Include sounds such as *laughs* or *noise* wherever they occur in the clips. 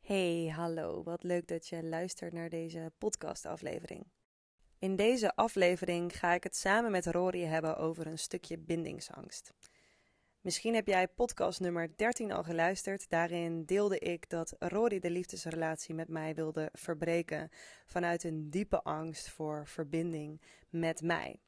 Hey, hallo. Wat leuk dat je luistert naar deze podcastaflevering. In deze aflevering ga ik het samen met Rory hebben over een stukje bindingsangst. Misschien heb jij podcast nummer 13 al geluisterd. Daarin deelde ik dat Rory de liefdesrelatie met mij wilde verbreken vanuit een diepe angst voor verbinding met mij.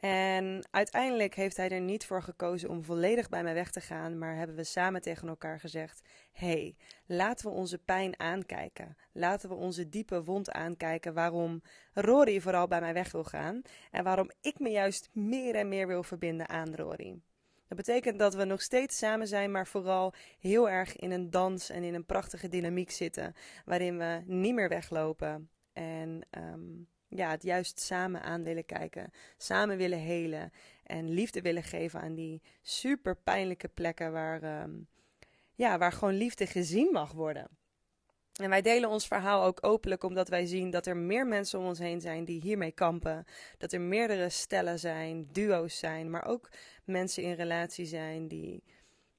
En uiteindelijk heeft hij er niet voor gekozen om volledig bij mij weg te gaan, maar hebben we samen tegen elkaar gezegd: hey, laten we onze pijn aankijken. Laten we onze diepe wond aankijken waarom Rory vooral bij mij weg wil gaan en waarom ik me juist meer en meer wil verbinden aan Rory. Dat betekent dat we nog steeds samen zijn, maar vooral heel erg in een dans en in een prachtige dynamiek zitten, waarin we niet meer weglopen en um, ja, het juist samen aan willen kijken, samen willen helen en liefde willen geven aan die super pijnlijke plekken waar, um, ja, waar gewoon liefde gezien mag worden. En wij delen ons verhaal ook openlijk omdat wij zien dat er meer mensen om ons heen zijn die hiermee kampen. Dat er meerdere stellen zijn, duo's zijn, maar ook mensen in relatie zijn die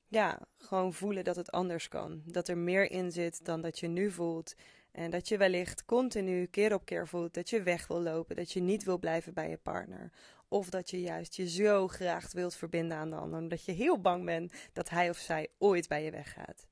ja, gewoon voelen dat het anders kan. Dat er meer in zit dan dat je nu voelt. En dat je wellicht continu keer op keer voelt dat je weg wil lopen, dat je niet wil blijven bij je partner. Of dat je juist je zo graag wilt verbinden aan de ander, omdat je heel bang bent dat hij of zij ooit bij je weggaat.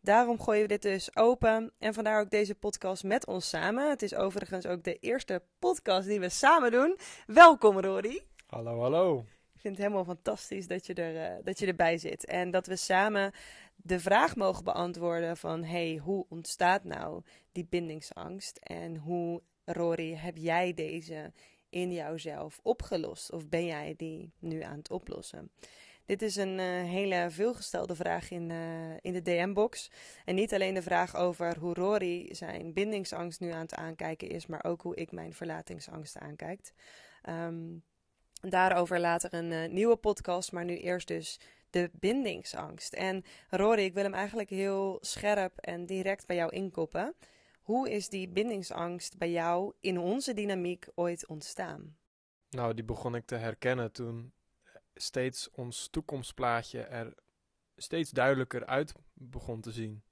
Daarom gooien we dit dus open en vandaar ook deze podcast met ons samen. Het is overigens ook de eerste podcast die we samen doen. Welkom Rory. Hallo, hallo. Ik vind het helemaal fantastisch dat je, er, uh, dat je erbij zit en dat we samen de vraag mogen beantwoorden van hey, hoe ontstaat nou die bindingsangst en hoe Rory heb jij deze in jouzelf opgelost of ben jij die nu aan het oplossen? Dit is een uh, hele veelgestelde vraag in, uh, in de DM-box. En niet alleen de vraag over hoe Rory zijn bindingsangst nu aan het aankijken is, maar ook hoe ik mijn verlatingsangst aankijk. Um, daarover later een uh, nieuwe podcast, maar nu eerst dus de bindingsangst. En Rory, ik wil hem eigenlijk heel scherp en direct bij jou inkoppen. Hoe is die bindingsangst bij jou in onze dynamiek ooit ontstaan? Nou, die begon ik te herkennen toen steeds ons toekomstplaatje er steeds duidelijker uit begon te zien.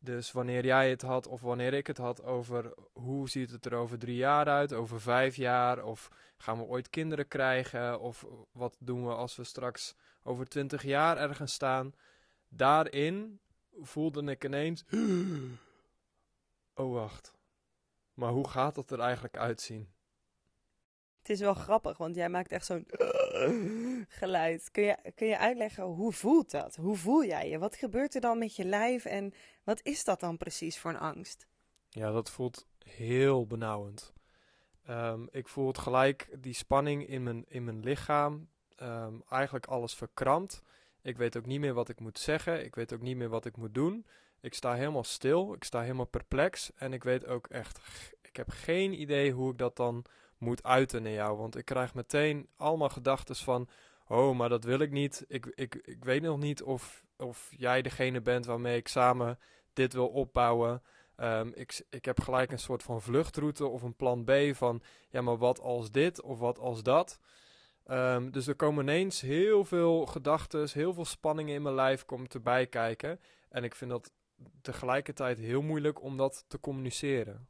Dus wanneer jij het had of wanneer ik het had over hoe ziet het er over drie jaar uit, over vijf jaar, of gaan we ooit kinderen krijgen, of wat doen we als we straks over twintig jaar ergens staan, daarin voelde ik ineens, *gasps* oh wacht, maar hoe gaat dat er eigenlijk uitzien? Het is wel grappig, want jij maakt echt zo'n *laughs* geluid. Kun je, kun je uitleggen hoe voelt dat? Hoe voel jij je? Wat gebeurt er dan met je lijf en wat is dat dan precies voor een angst? Ja, dat voelt heel benauwend. Um, ik voel het gelijk die spanning in mijn, in mijn lichaam. Um, eigenlijk alles verkrampt. Ik weet ook niet meer wat ik moet zeggen. Ik weet ook niet meer wat ik moet doen. Ik sta helemaal stil. Ik sta helemaal perplex. En ik weet ook echt, ik heb geen idee hoe ik dat dan moet uiten naar jou. Want ik krijg meteen allemaal gedachten van: oh, maar dat wil ik niet. Ik, ik, ik weet nog niet of, of jij degene bent waarmee ik samen dit wil opbouwen. Um, ik, ik heb gelijk een soort van vluchtroute of een plan B van: ja, maar wat als dit of wat als dat. Um, dus er komen ineens heel veel gedachten, heel veel spanningen in mijn lijf komt erbij kijken. En ik vind dat tegelijkertijd heel moeilijk om dat te communiceren.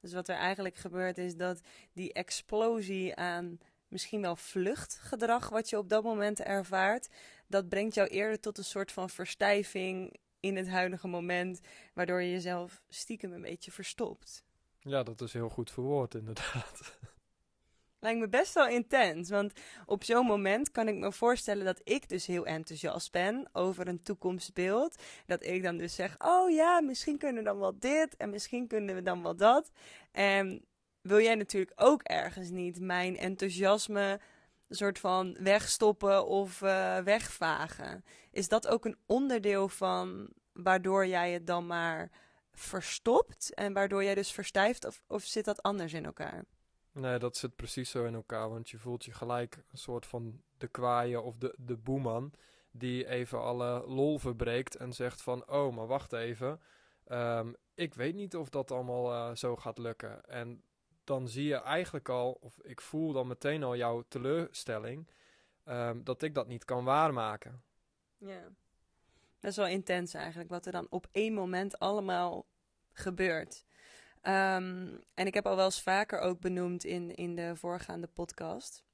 Dus wat er eigenlijk gebeurt is dat die explosie aan misschien wel vluchtgedrag wat je op dat moment ervaart, dat brengt jou eerder tot een soort van verstijving in het huidige moment, waardoor je jezelf stiekem een beetje verstopt. Ja, dat is heel goed verwoord inderdaad. *laughs* Lijkt me best wel intens, want op zo'n moment kan ik me voorstellen dat ik dus heel enthousiast ben over een toekomstbeeld. Dat ik dan dus zeg, oh ja, misschien kunnen we dan wel dit en misschien kunnen we dan wel dat. En wil jij natuurlijk ook ergens niet mijn enthousiasme soort van wegstoppen of uh, wegvagen. Is dat ook een onderdeel van waardoor jij het dan maar verstopt en waardoor jij dus verstijft of, of zit dat anders in elkaar? Nee, dat zit precies zo in elkaar, want je voelt je gelijk een soort van de kwaaie of de, de boeman die even alle lol verbreekt en zegt van, oh, maar wacht even, um, ik weet niet of dat allemaal uh, zo gaat lukken. En dan zie je eigenlijk al, of ik voel dan meteen al jouw teleurstelling, ehm, dat ik dat niet kan waarmaken. Ja. Dat is wel intens eigenlijk, wat er dan op één moment allemaal gebeurt. Ehm, en ik heb al wel eens vaker ook benoemd in, in de voorgaande podcast.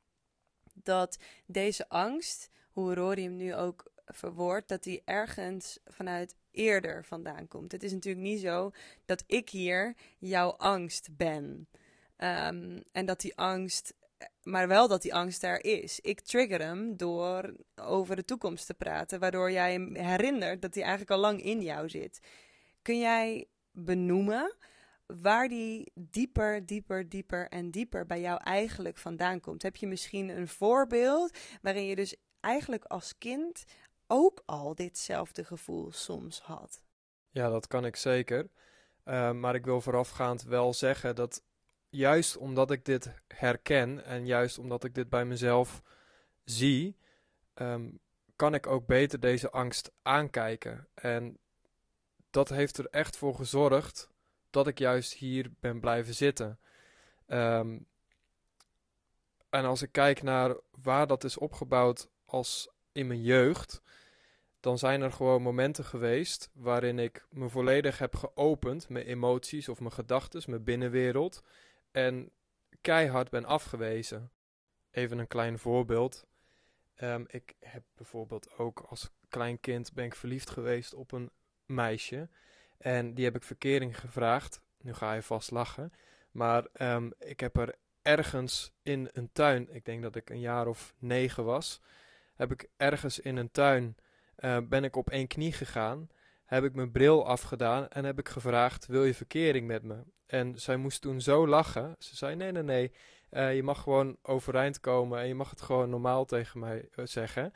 Dat deze angst, hoe Rory hem nu ook verwoordt, dat die ergens vanuit eerder vandaan komt. Het is natuurlijk niet zo dat ik hier jouw angst ben. Ehm, en dat die angst, maar wel dat die angst er is. Ik trigger hem door over de toekomst te praten, waardoor jij hem herinnert dat hij eigenlijk al lang in jou zit. Kun jij benoemen waar die dieper, dieper, dieper en dieper bij jou eigenlijk vandaan komt? Heb je misschien een voorbeeld waarin je dus eigenlijk als kind ook al ditzelfde gevoel soms had? Ja, dat kan ik zeker. Uh, maar ik wil voorafgaand wel zeggen dat juist omdat ik dit herken en juist omdat ik dit bij mezelf zie, um, kan ik ook beter deze angst aankijken. En dat heeft er echt voor gezorgd dat ik juist hier ben blijven zitten. Um, en als ik kijk naar waar dat is opgebouwd als in mijn jeugd, dan zijn er gewoon momenten geweest waarin ik me volledig heb geopend, mijn emoties of mijn gedachten, mijn binnenwereld, en keihard ben afgewezen. Even een klein voorbeeld. Um, ik heb bijvoorbeeld ook als klein kind ben ik verliefd geweest op een meisje. En die heb ik verkering gevraagd. Nu ga je vast lachen. Maar um, ik heb er ergens in een tuin, ik denk dat ik een jaar of negen was, heb ik ergens in een tuin, uh, ben ik op één knie gegaan, heb ik mijn bril afgedaan en heb ik gevraagd, wil je verkering met me? En zij moest toen zo lachen. Ze zei, nee, nee, nee, uh, je mag gewoon overeind komen en je mag het gewoon normaal tegen mij uh, zeggen.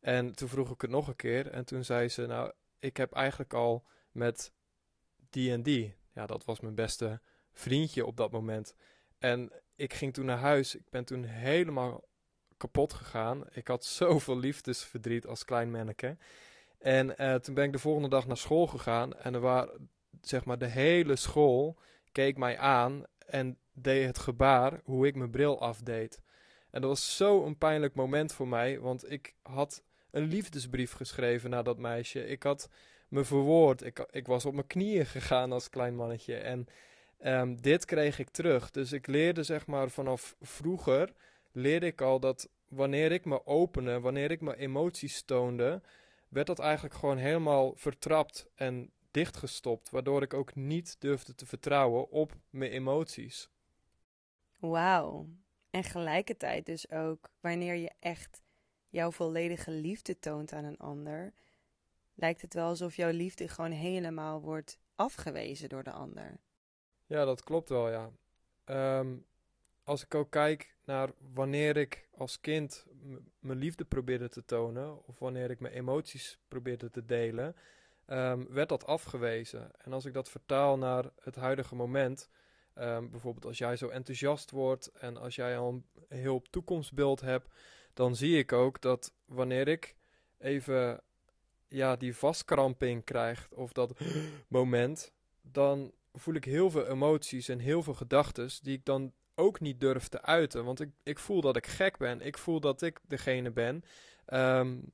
En toen vroeg ik het nog een keer en toen zei ze, nou, ik heb eigenlijk al met die en die. Ja, dat was mijn beste vriendje op dat moment. En ik ging toen naar huis. Ik ben toen helemaal kapot gegaan. Ik had *laughs* zoveel liefdesverdriet als klein manneke. En uh, toen ben ik de volgende dag naar school gegaan. En er waren, zeg maar, de hele school keek mij aan en deed het gebaar hoe ik mijn bril afdeed. En dat was zo'n pijnlijk moment voor mij, want ik had een liefdesbrief geschreven naar dat meisje. Ik had me verwoord. Ik, ik was op mijn knieën gegaan als klein mannetje. En um, dit kreeg ik terug. Dus ik leerde zeg maar vanaf vroeger, leerde ik al dat wanneer ik me opende, wanneer ik mijn emoties toonde, werd dat eigenlijk gewoon helemaal vertrapt en dichtgestopt. Waardoor ik ook niet durfde te vertrouwen op mijn emoties. Wauw. En gelijkertijd dus ook wanneer je echt jouw volledige liefde toont aan een ander, lijkt het wel alsof jouw liefde gewoon helemaal wordt afgewezen door de ander. Ja, dat klopt wel, ja. Um, als ik ook kijk naar wanneer ik als kind mijn liefde probeerde te tonen, of wanneer ik mijn emoties probeerde te delen, um, werd dat afgewezen. En als ik dat vertaal naar het huidige moment, um, bijvoorbeeld als jij zo enthousiast wordt en als jij al een heel toekomstbeeld hebt, dan zie ik ook dat wanneer ik even ja, die vastkramping krijgt of dat *gasps* moment, dan voel ik heel veel emoties en heel veel gedachten die ik dan ook niet durf te uiten. Want ik, ik voel dat ik gek ben. Ik voel dat ik degene ben um,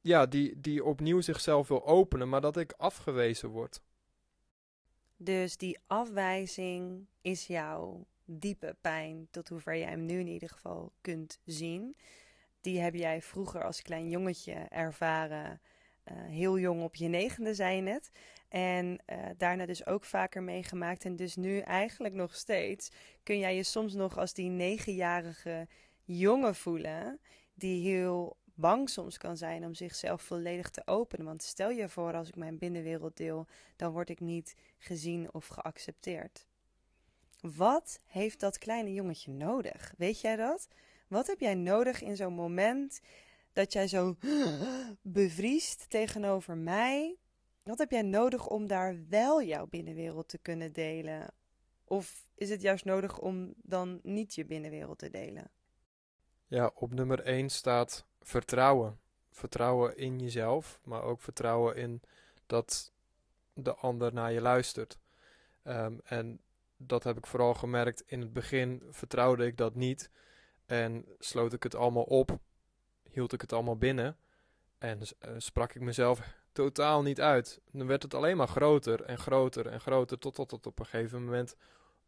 ja, die, die opnieuw zichzelf wil openen, maar dat ik afgewezen word. Dus die afwijzing is jouw diepe pijn, tot hoever jij hem nu in ieder geval kunt zien. Die heb jij vroeger als klein jongetje ervaren uh, heel jong op je negende, zei je net. En uh, daarna dus ook vaker meegemaakt. En dus nu eigenlijk nog steeds kun jij je soms nog als die negenjarige jongen voelen. Die heel bang soms kan zijn om zichzelf volledig te openen. Want stel je voor, als ik mijn binnenwereld deel, dan word ik niet gezien of geaccepteerd. Wat heeft dat kleine jongetje nodig? Weet jij dat? Wat heb jij nodig in zo'n moment dat jij zo *gasps* bevriest tegenover mij. Wat heb jij nodig om daar wel jouw binnenwereld te kunnen delen? Of is het juist nodig om dan niet je binnenwereld te delen? Ja, op nummer 1 staat vertrouwen. Vertrouwen in jezelf, maar ook vertrouwen in dat de ander naar je luistert. Um, en dat heb ik vooral gemerkt. In het begin vertrouwde ik dat niet en sloot ik het allemaal op hield ik het allemaal binnen en uh, sprak ik mezelf totaal niet uit. Dan werd het alleen maar groter en groter en groter totdat het op een gegeven moment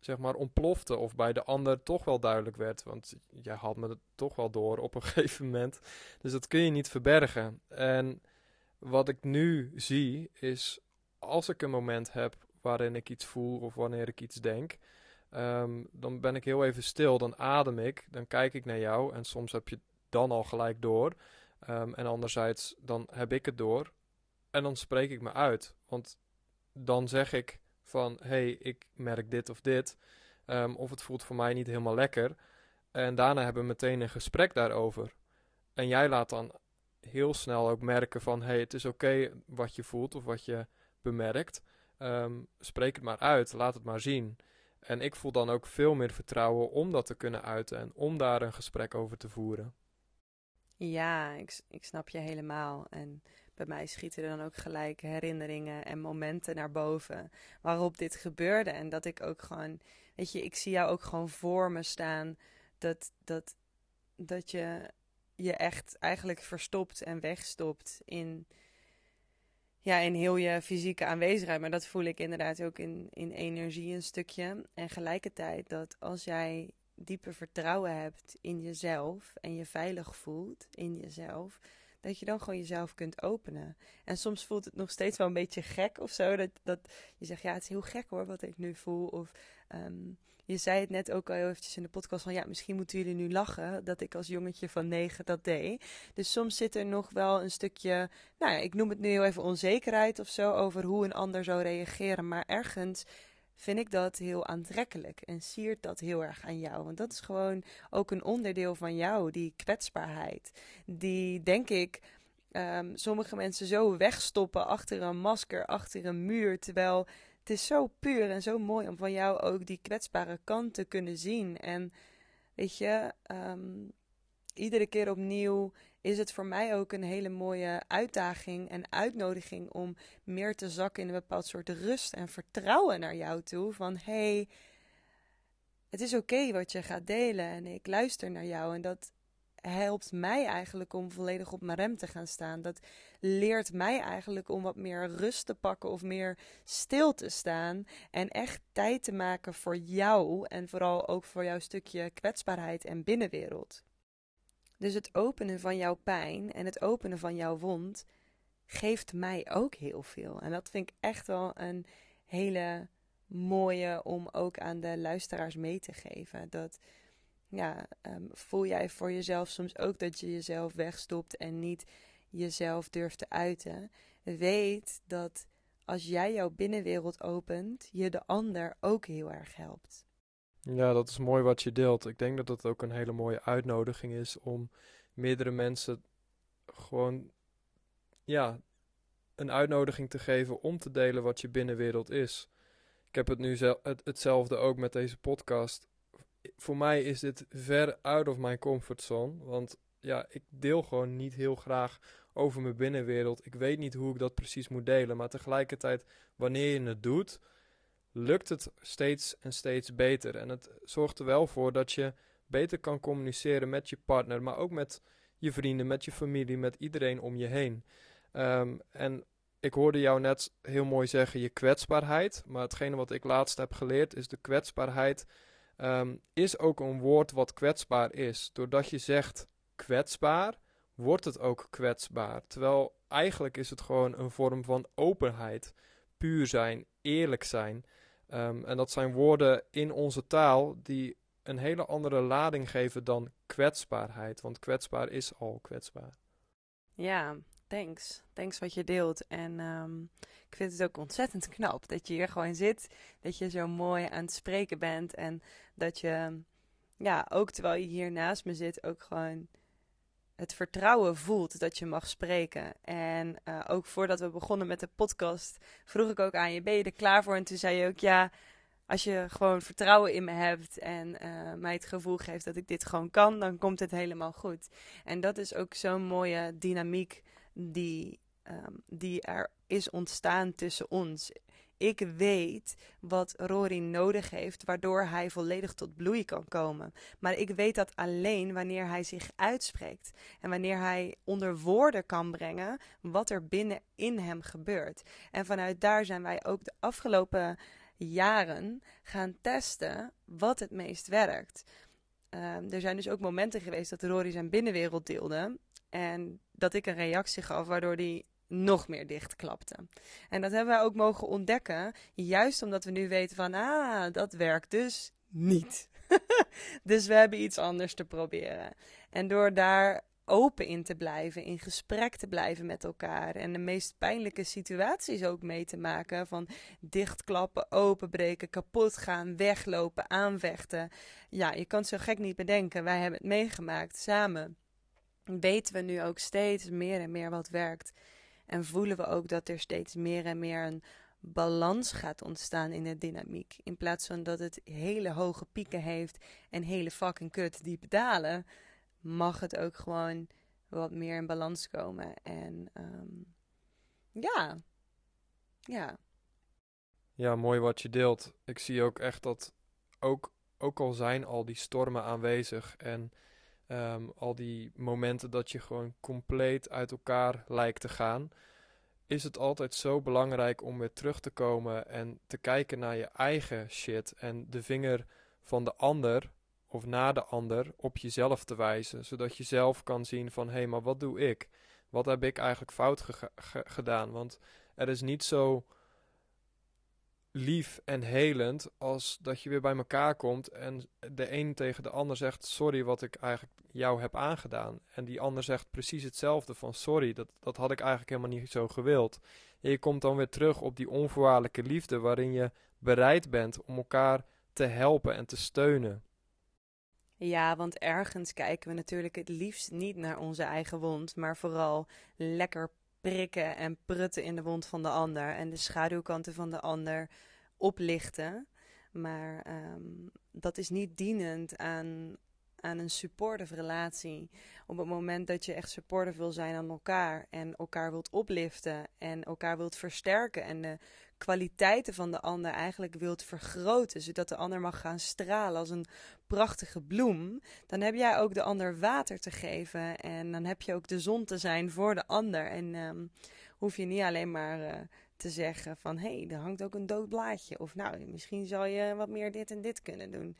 zeg maar ontplofte of bij de ander toch wel duidelijk werd. Want jij had me het toch wel door op een *laughs* gegeven moment. Dus dat kun je niet verbergen. En wat ik nu zie is als ik een moment heb waarin ik iets voel of wanneer ik iets denk, ehm, dan ben ik heel even stil, dan adem ik, dan kijk ik naar jou en soms heb je dan al gelijk door. Um, en anderzijds, dan heb ik het door en dan spreek ik me uit. Want dan zeg ik van, hey, ik merk dit of dit, um, of het voelt voor mij niet helemaal lekker. En daarna hebben we meteen een gesprek daarover. En jij laat dan heel snel ook merken van, hey, het is oké wat je voelt of wat je bemerkt. Spreek het maar uit, laat het maar zien. En ik voel dan ook veel meer vertrouwen om dat te kunnen uiten en om daar een gesprek over te voeren. Ja, ik, ik snap je helemaal. En bij mij schieten er dan ook gelijk herinneringen en momenten naar boven waarop dit gebeurde. En dat ik ook gewoon, weet je, ik zie jou ook gewoon voor me staan. Dat, dat, dat je je echt eigenlijk verstopt en wegstopt in, ja, in heel je fysieke aanwezigheid. Maar dat voel ik inderdaad ook in, in energie een stukje. En gelijkertijd dat als jij diepe vertrouwen hebt in jezelf en je veilig voelt in jezelf, dat je dan gewoon jezelf kunt openen. En soms voelt het nog steeds wel een beetje gek of zo. Dat, dat je zegt, ja, het is heel gek hoor wat ik nu voel. Of ehm, je zei het net ook al heel eventjes in de podcast van ja, misschien moeten jullie nu lachen dat ik als jongetje van negen dat deed. Dus soms zit er nog wel een stukje, nou ja, ik noem het nu heel even onzekerheid of zo over hoe een ander zou reageren. Maar ergens vind ik dat heel aantrekkelijk en siert dat heel erg aan jou. Want dat is gewoon ook een onderdeel van jou, die kwetsbaarheid. Die denk ik um, sommige mensen zo wegstoppen achter een masker, achter een muur. Terwijl het is zo puur en zo mooi om van jou ook die kwetsbare kant te kunnen zien. En weet je, um, iedere keer opnieuw is het voor mij ook een hele mooie uitdaging en uitnodiging om meer te zakken in een bepaald soort rust en vertrouwen naar jou toe. Van hey, het is oké wat je gaat delen en ik luister naar jou. En dat helpt mij eigenlijk om volledig op mijn rem te gaan staan. Dat leert mij eigenlijk om wat meer rust te pakken of meer stil te staan. En echt tijd te maken voor jou en vooral ook voor jouw stukje kwetsbaarheid en binnenwereld. Dus het openen van jouw pijn en het openen van jouw wond geeft mij ook heel veel. En dat vind ik echt wel een hele mooie om ook aan de luisteraars mee te geven. Dat ja, ehm, voel jij voor jezelf soms ook dat je jezelf wegstopt en niet jezelf durft te uiten. Weet dat als jij jouw binnenwereld opent, je de ander ook heel erg helpt. Ja, dat is mooi wat je deelt. Ik denk dat dat ook een hele mooie uitnodiging is om meerdere mensen gewoon, ja, een uitnodiging te geven om te delen wat je binnenwereld is. Ik heb het nu het, hetzelfde ook met deze podcast. Voor mij is dit ver out of my comfort zone, want ja, ik deel gewoon niet heel graag over mijn binnenwereld. Ik weet niet hoe ik dat precies moet delen, maar tegelijkertijd, wanneer je het doet, lukt het steeds en steeds beter. En het zorgt er wel voor dat je beter kan communiceren met je partner, maar ook met je vrienden, met je familie, met iedereen om je heen. Ehm, en ik hoorde jou net heel mooi zeggen je kwetsbaarheid, maar hetgene wat ik laatst heb geleerd is de kwetsbaarheid um, is ook een woord wat kwetsbaar is. Doordat je zegt kwetsbaar, wordt het ook kwetsbaar. Terwijl eigenlijk is het gewoon een vorm van openheid, puur zijn, eerlijk zijn. Um, en dat zijn woorden in onze taal die een hele andere lading geven dan kwetsbaarheid. Want kwetsbaar is al kwetsbaar. Ja, thanks. Thanks wat je deelt. En um, ik vind het ook ontzettend knap dat je hier gewoon zit. Dat je zo mooi aan het spreken bent. En dat je, ja, ook terwijl je hier naast me zit, ook gewoon het vertrouwen voelt dat je mag spreken. En uh, ook voordat we begonnen met de podcast, vroeg ik ook aan je: ben je er klaar voor? En toen zei je ook ja. Als je gewoon vertrouwen in me hebt en uh, mij het gevoel geeft dat ik dit gewoon kan, dan komt het helemaal goed. En dat is ook zo'n mooie dynamiek die, um, die er is ontstaan tussen ons. Ik weet wat Rory nodig heeft, waardoor hij volledig tot bloei kan komen. Maar ik weet dat alleen wanneer hij zich uitspreekt en wanneer hij onder woorden kan brengen wat er binnen in hem gebeurt. En vanuit daar zijn wij ook de afgelopen jaren gaan testen wat het meest werkt. Ehm, er zijn dus ook momenten geweest dat Rory zijn binnenwereld deelde. En dat ik een reactie gaf, waardoor die nog meer dichtklapte. En dat hebben wij ook mogen ontdekken, juist omdat we nu weten van, ah, dat werkt dus niet. *laughs* dus we hebben iets anders te proberen. En door daar open in te blijven, in gesprek te blijven met elkaar en de meest pijnlijke situaties ook mee te maken van dichtklappen, openbreken, kapot gaan, weglopen, aanvechten. Ja, je kan het zo gek niet bedenken. Wij hebben het meegemaakt samen. Weten we nu ook steeds meer en meer wat werkt. En voelen we ook dat er steeds meer en meer een balans gaat ontstaan in de dynamiek. In plaats van dat het hele hoge pieken heeft en hele fucking kut diepe dalen, mag het ook gewoon wat meer in balans komen. En um, ja, ja. Ja, mooi wat je deelt. Ik zie ook echt dat ook, ook al zijn al die stormen aanwezig en um, al die momenten dat je gewoon compleet uit elkaar lijkt te gaan, is het altijd zo belangrijk om weer terug te komen en te kijken naar je eigen shit en de vinger van de ander of naar de ander op jezelf te wijzen, zodat je zelf kan zien van hé, hey, maar wat doe ik? Wat heb ik eigenlijk fout gedaan? Want er is niet zo lief en helend als dat je weer bij elkaar komt en de een tegen de ander zegt sorry wat ik eigenlijk jou heb aangedaan. En die ander zegt precies hetzelfde van sorry, dat, dat had ik eigenlijk helemaal niet zo gewild. Je komt dan weer terug op die onvoorwaardelijke liefde waarin je bereid bent om elkaar te helpen en te steunen. Ja, want ergens kijken we natuurlijk het liefst niet naar onze eigen wond, maar vooral lekker prikken en prutten in de wond van de ander en de schaduwkanten van de ander oplichten. Maar ehm, dat is niet dienend aan, aan een supportive relatie. Op het moment dat je echt supportive wil zijn aan elkaar en elkaar wilt opliften en elkaar wilt versterken en de kwaliteiten van de ander eigenlijk wilt vergroten, zodat de ander mag gaan stralen als een prachtige bloem, dan heb jij ook de ander water te geven en dan heb je ook de zon te zijn voor de ander. En um, hoef je niet alleen maar uh, te zeggen van hé, hey, er hangt ook een dood blaadje. Of nou, misschien zal je wat meer dit en dit kunnen doen.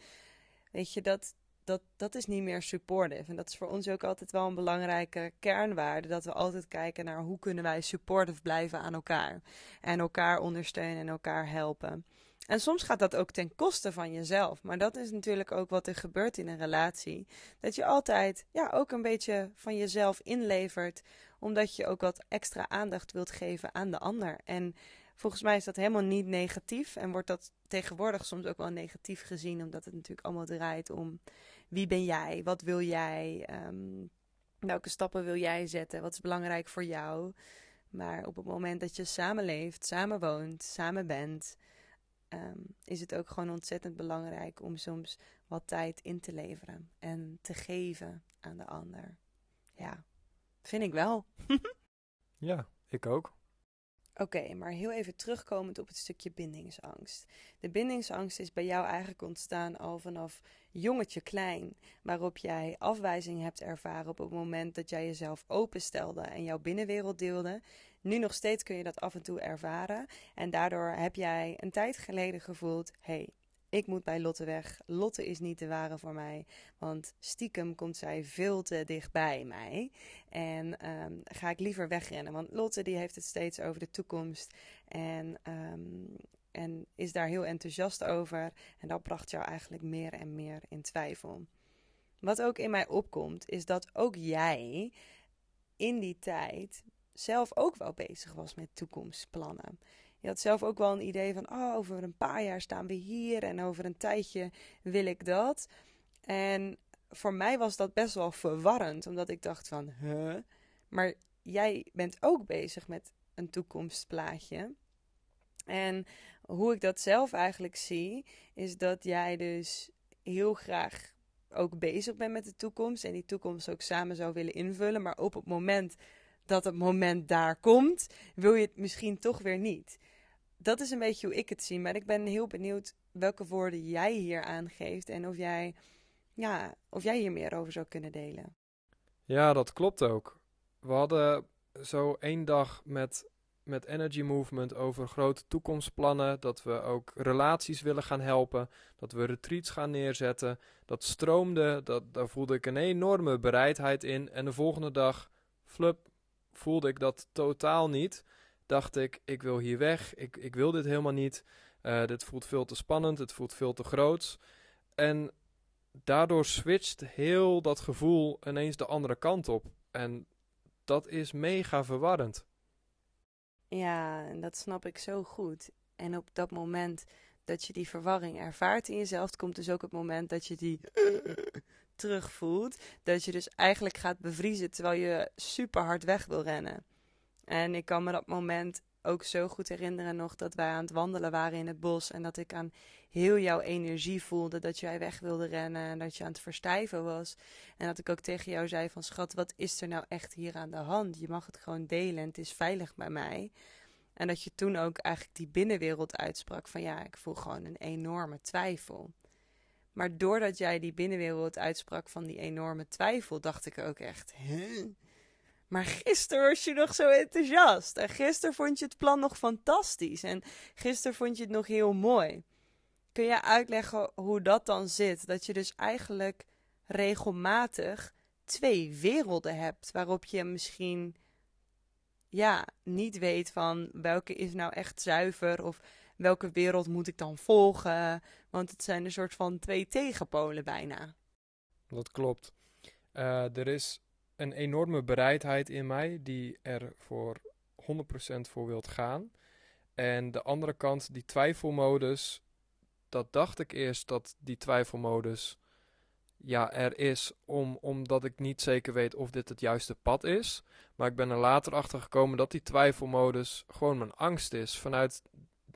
Weet je, dat, dat, dat is niet meer supportive. En dat is voor ons ook altijd wel een belangrijke kernwaarde. Dat we altijd kijken naar hoe kunnen wij supportive blijven aan elkaar. En elkaar ondersteunen en elkaar helpen. En soms gaat dat ook ten koste van jezelf. Maar dat is natuurlijk ook wat er gebeurt in een relatie. Dat je altijd ja, ook een beetje van jezelf inlevert. Omdat je ook wat extra aandacht wilt geven aan de ander. En volgens mij is dat helemaal niet negatief. En wordt dat tegenwoordig soms ook wel negatief gezien. Omdat het natuurlijk allemaal draait om wie ben jij? Wat wil jij? Um, welke stappen wil jij zetten? Wat is belangrijk voor jou? Maar op het moment dat je samenleeft, samen woont, samen bent, um, is het ook gewoon ontzettend belangrijk om soms wat tijd in te leveren en te geven aan de ander. Ja, vind ik wel. *laughs* ja, ik ook. Oké, maar heel even terugkomend op het stukje bindingsangst. De bindingsangst is bij jou eigenlijk ontstaan al vanaf jongetje klein, waarop jij afwijzing hebt ervaren op het moment dat jij jezelf openstelde en jouw binnenwereld deelde. Nu nog steeds kun je dat af en toe ervaren en daardoor heb jij een tijd geleden gevoeld: hey, ik moet bij Lotte weg. Lotte is niet de ware voor mij. Want stiekem komt zij veel te dichtbij mij. En um, ga ik liever wegrennen. Want Lotte die heeft het steeds over de toekomst. En, um, en is daar heel enthousiast over. En dat bracht jou eigenlijk meer en meer in twijfel. Wat ook in mij opkomt, is dat ook jij in die tijd zelf ook wel bezig was met toekomstplannen. Je had zelf ook wel een idee van, oh, over een paar jaar staan we hier en over een tijdje wil ik dat. En voor mij was dat best wel verwarrend, omdat ik dacht van, huh? Maar jij bent ook bezig met een toekomstplaatje. En hoe ik dat zelf eigenlijk zie, is dat jij dus heel graag ook bezig bent met de toekomst en die toekomst ook samen zou willen invullen. Maar op het moment dat het moment daar komt, wil je het misschien toch weer niet dat is een beetje hoe ik het zie. Maar ik ben heel benieuwd welke woorden jij hier aangeeft en of jij, ja, of jij hier meer over zou kunnen delen. Ja, dat klopt ook. We hadden zo één dag met, met Energy Movement over grote toekomstplannen. Dat we ook relaties willen gaan helpen. Dat we retreats gaan neerzetten. Dat stroomde. Dat, daar voelde ik een enorme bereidheid in. En de volgende dag, flup, voelde ik dat totaal niet. Dacht ik, ik wil hier weg. Ik, ik wil dit helemaal niet. Uh, dit voelt veel te spannend. Het voelt veel te groot. En daardoor switcht heel dat gevoel ineens de andere kant op. En dat is mega verwarrend. Ja, en dat snap ik zo goed. En op dat moment dat je die verwarring ervaart in jezelf, komt dus ook het moment dat je die *laughs* terugvoelt. Dat je dus eigenlijk gaat bevriezen terwijl je super hard weg wil rennen. En ik kan me dat moment ook zo goed herinneren nog dat wij aan het wandelen waren in het bos. En dat ik aan heel jouw energie voelde dat jij weg wilde rennen en dat je aan het verstijven was. En dat ik ook tegen jou zei van schat, wat is er nou echt hier aan de hand? Je mag het gewoon delen en het is veilig bij mij. En dat je toen ook eigenlijk die binnenwereld uitsprak van ja, ik voel gewoon een enorme twijfel. Maar doordat jij die binnenwereld uitsprak van die enorme twijfel, dacht ik ook echt, huh? Maar gisteren was je nog zo enthousiast. En gisteren vond je het plan nog fantastisch. En gisteren vond je het nog heel mooi. Kun je uitleggen hoe dat dan zit? Dat je dus eigenlijk regelmatig twee werelden hebt. Waarop je misschien ja, niet weet van welke is nou echt zuiver. Of welke wereld moet ik dan volgen. Want het zijn een soort van twee tegenpolen bijna. Dat klopt. Uh, er is een enorme bereidheid in mij die er voor 100% voor wilt gaan. En de andere kant, die twijfelmodus, dat dacht ik eerst dat die twijfelmodus ja, er is om, omdat ik niet zeker weet of dit het juiste pad is. Maar ik ben er later achter gekomen dat die twijfelmodus gewoon mijn angst is vanuit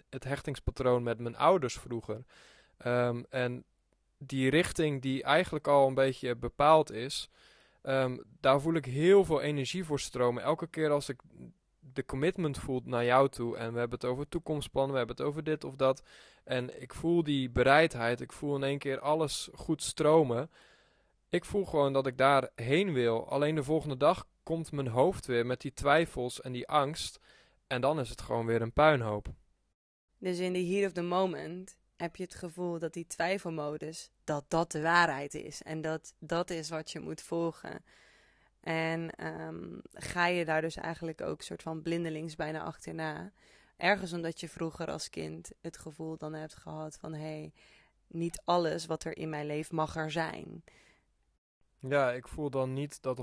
het hechtingspatroon met mijn ouders vroeger. Um, en die richting die eigenlijk al een beetje bepaald is, Ehm, daar voel ik heel veel energie voor stromen. Elke keer als ik de commitment voel naar jou toe. En we hebben het over toekomstplannen, we hebben het over dit of dat. En ik voel die bereidheid. Ik voel in één keer alles goed stromen. Ik voel gewoon dat ik daarheen wil. Alleen de volgende dag komt mijn hoofd weer met die twijfels en die angst. En dan is het gewoon weer een puinhoop. Dus in the heat of the moment heb je het gevoel dat die twijfelmodus, dat dat de waarheid is. En dat dat is wat je moet volgen. En ehm, ga je daar dus eigenlijk ook soort van blindelings bijna achterna. Ergens omdat je vroeger als kind het gevoel dan hebt gehad van... hé, hey, niet alles wat er in mijn leven mag er zijn. Ja, ik voel dan niet dat 100%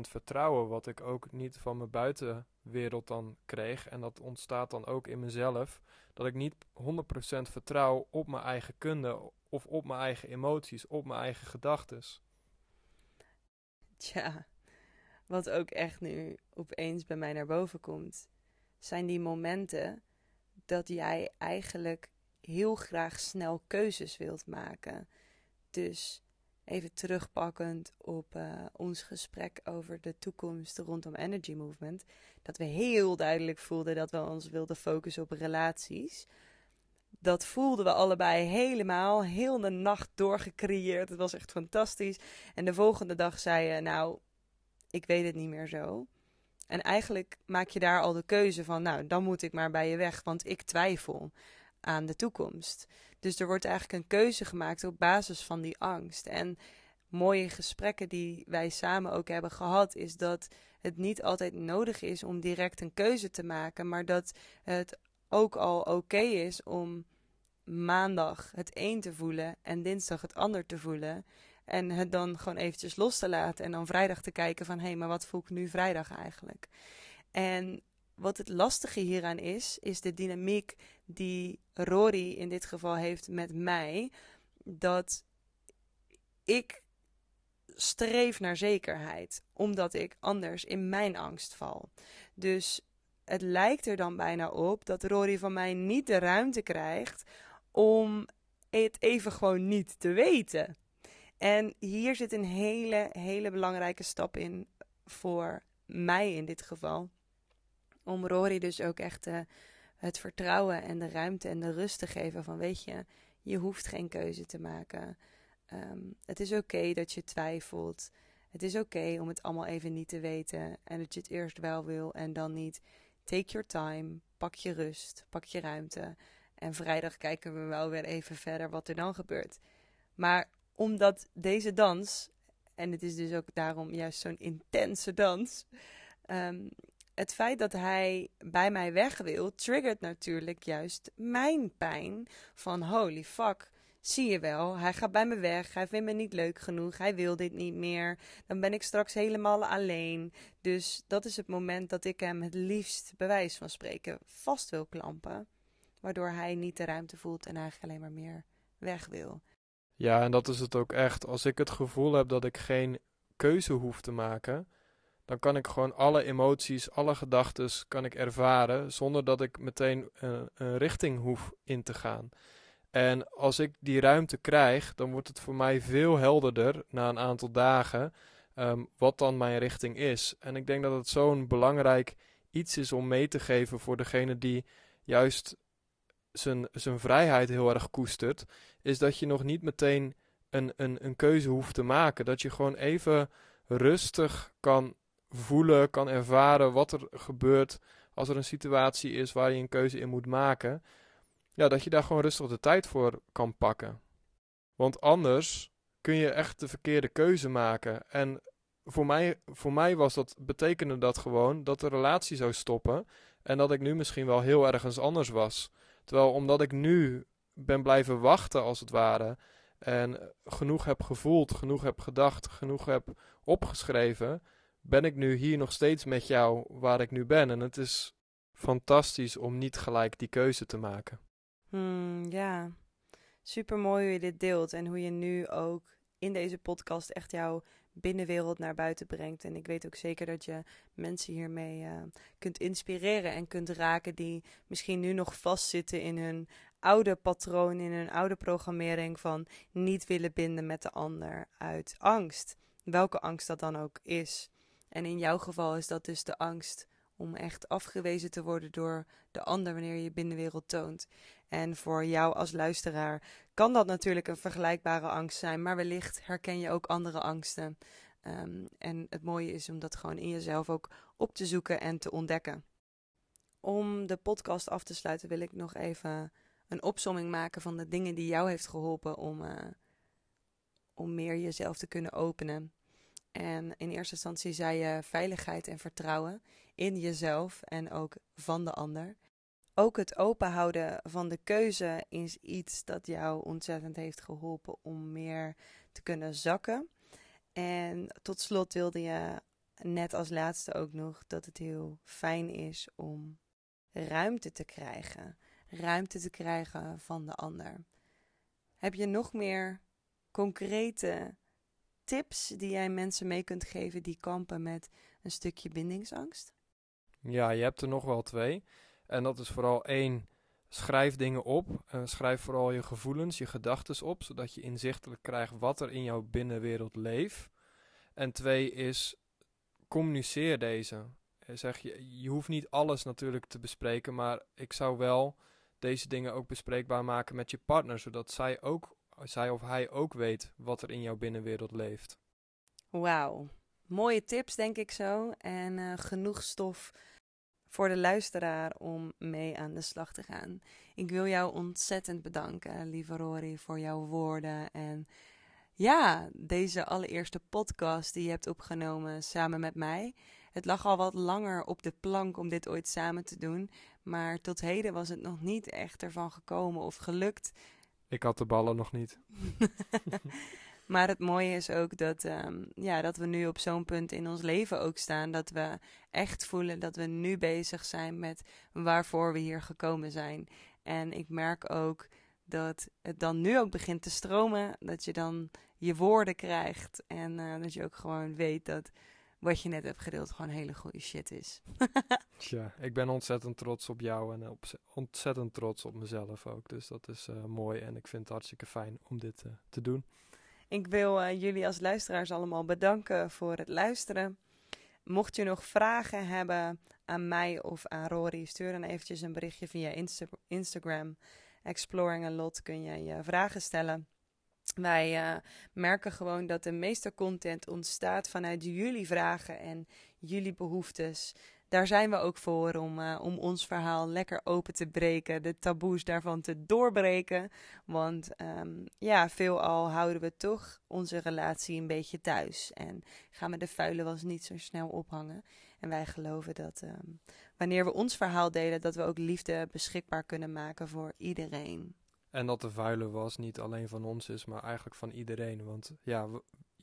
vertrouwen, wat ik ook niet van mijn buitenwereld dan kreeg. En dat ontstaat dan ook in mezelf. Dat ik niet 100% vertrouw op mijn eigen kunde of op mijn eigen emoties, op mijn eigen gedachten. Tja, wat ook echt nu opeens bij mij naar boven komt, zijn die momenten dat jij eigenlijk heel graag snel keuzes wilt maken. Dus even terugpakkend op uh, ons gesprek over de toekomst rondom Energy Movement, dat we heel duidelijk voelden dat we ons wilden focussen op relaties. Dat voelden we allebei helemaal, heel de nacht doorgecreëerd. Het was echt fantastisch. En de volgende dag zei je, nou, ik weet het niet meer zo. En eigenlijk maak je daar al de keuze van, nou, dan moet ik maar bij je weg, want ik twijfel aan de toekomst. Dus er wordt eigenlijk een keuze gemaakt op basis van die angst. En mooie gesprekken die wij samen ook hebben gehad, is dat het niet altijd nodig is om direct een keuze te maken, maar dat het ook al oké is om maandag het een te voelen en dinsdag het ander te voelen. En het dan gewoon eventjes los te laten en dan vrijdag te kijken van hé, hey, maar wat voel ik nu vrijdag eigenlijk? En wat het lastige hieraan is, is de dynamiek die Rory in dit geval heeft met mij. Dat ik streef naar zekerheid, omdat ik anders in mijn angst val. Dus het lijkt er dan bijna op dat Rory van mij niet de ruimte krijgt om het even gewoon niet te weten. En hier zit een hele, hele belangrijke stap in voor mij in dit geval om Rory dus ook echt te het vertrouwen en de ruimte en de rust te geven van weet je, je hoeft geen keuze te maken. Ehm, het is oké dat je twijfelt. Het is oké om het allemaal even niet te weten en dat je het eerst wel wil en dan niet. Take your time, pak je rust, pak je ruimte. En vrijdag kijken we wel weer even verder wat er dan gebeurt. Maar omdat deze dans, en het is dus ook daarom juist zo'n intense dans, ehm, het feit dat hij bij mij weg wil, triggert natuurlijk juist mijn pijn van holy fuck. Zie je wel, hij gaat bij me weg, hij vindt me niet leuk genoeg, hij wil dit niet meer. Dan ben ik straks helemaal alleen. Dus dat is het moment dat ik hem het liefst bewijs van spreken vast wil klampen. Waardoor hij niet de ruimte voelt en eigenlijk alleen maar meer weg wil. Ja, en dat is het ook echt. Als ik het gevoel heb dat ik geen keuze hoef te maken, dan kan ik gewoon alle emoties, alle gedachten kan ik ervaren zonder dat ik meteen een, een, richting hoef in te gaan. En als ik die ruimte krijg, dan wordt het voor mij veel helderder na een aantal dagen ehm, wat dan mijn richting is. En ik denk dat het zo'n belangrijk iets is om mee te geven voor degene die juist zijn, zijn vrijheid heel erg koestert, is dat je nog niet meteen een, een, een keuze hoeft te maken. Dat je gewoon even rustig kan voelen, kan ervaren wat er gebeurt als er een situatie is waar je een keuze in moet maken. Ja, dat je daar gewoon rustig de tijd voor kan pakken. Want anders kun je echt de verkeerde keuze maken. En voor mij, voor mij was dat, betekende dat gewoon dat de relatie zou stoppen. En dat ik nu misschien wel heel ergens anders was. Terwijl omdat ik nu ben blijven wachten, als het ware. En genoeg heb gevoeld, genoeg heb gedacht, genoeg heb opgeschreven. Ben ik nu hier nog steeds met jou waar ik nu ben. En het is fantastisch om niet gelijk die keuze te maken. Hmm, ja, super mooi hoe je dit deelt. En hoe je nu ook in deze podcast echt jouw binnenwereld naar buiten brengt. En ik weet ook zeker dat je mensen hiermee uh, kunt inspireren en kunt raken die misschien nu nog vastzitten in hun oude patroon, in hun oude programmering van niet willen binden met de ander uit angst. Welke angst dat dan ook is. En in jouw geval is dat dus de angst om echt afgewezen te worden door de ander wanneer je je binnenwereld toont. En voor jou als luisteraar kan dat natuurlijk een vergelijkbare angst zijn, maar wellicht herken je ook andere angsten. Ehm, en het mooie is om dat gewoon in jezelf ook op te zoeken en te ontdekken. Om de podcast af te sluiten wil ik nog even een opsomming maken van de dingen die jou heeft geholpen om, uh, om meer jezelf te kunnen openen. En in eerste instantie zei je veiligheid en vertrouwen in jezelf en ook van de ander. Ook het openhouden van de keuze is iets dat jou ontzettend heeft geholpen om meer te kunnen zakken. En tot slot wilde je net als laatste ook nog dat het heel fijn is om ruimte te krijgen. Ruimte te krijgen van de ander. Heb je nog meer concrete tips die jij mensen mee kunt geven die kampen met een stukje bindingsangst? Ja, je hebt er nog wel twee. En dat is vooral één, schrijf dingen op. Uh, schrijf vooral je gevoelens, je gedachten op, zodat je inzichtelijk krijgt wat er in jouw binnenwereld leeft. En twee is, communiceer deze. Eh, zeg je, je hoeft niet alles natuurlijk te bespreken, maar ik zou wel deze dingen ook bespreekbaar maken met je partner, zodat zij, ook, zij of hij ook weet wat er in jouw binnenwereld leeft. Wauw, mooie tips denk ik zo en uh, genoeg stof voor de luisteraar om mee aan de slag te gaan. Ik wil jou ontzettend bedanken, lieve Rory, voor jouw woorden en ja, deze allereerste podcast die je hebt opgenomen samen met mij. Het lag al wat langer op de plank om dit ooit samen te doen, maar tot heden was het nog niet echt ervan gekomen of gelukt. Ik had de ballen nog niet. *laughs* Maar het mooie is ook dat, um, ja, dat we nu op zo'n punt in ons leven ook staan. Dat we echt voelen dat we nu bezig zijn met waarvoor we hier gekomen zijn. En ik merk ook dat het dan nu ook begint te stromen. Dat je dan je woorden krijgt. En uh, dat je ook gewoon weet dat wat je net hebt gedeeld gewoon hele goede shit is. *laughs* Tja, ik ben ontzettend trots op jou en op, ontzettend trots op mezelf ook. Dus dat is uh, mooi en ik vind het hartstikke fijn om dit uh, te doen. Ik wil uh, jullie als luisteraars allemaal bedanken voor het luisteren. mocht je nog vragen hebben aan mij of aan Rory, stuur dan eventjes een berichtje via Instagram. Exploring a lot kun je je vragen stellen. Wij uh, merken gewoon dat de meeste content ontstaat vanuit jullie vragen en jullie behoeftes daar zijn we ook voor om, uh, om ons verhaal lekker open te breken, de taboes daarvan te doorbreken. Want um, ja, veelal houden we toch onze relatie een beetje thuis en gaan we de vuile was niet zo snel ophangen. En wij geloven dat um, wanneer we ons verhaal delen, dat we ook liefde beschikbaar kunnen maken voor iedereen. En dat de vuile was niet alleen van ons is, maar eigenlijk van iedereen. Want ja,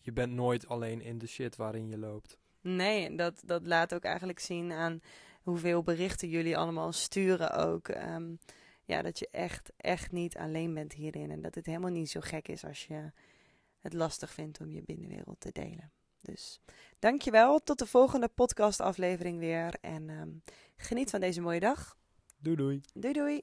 je bent nooit alleen in de shit waarin je loopt. Nee, dat, dat laat ook eigenlijk zien aan hoeveel berichten jullie allemaal sturen ook. Um, ja, dat je echt, echt niet alleen bent hierin. En dat het helemaal niet zo gek is als je het lastig vindt om je binnenwereld te delen. Dus dankjewel. Tot de volgende podcast aflevering weer. En um, geniet van deze mooie dag. Doei doei. Doei doei.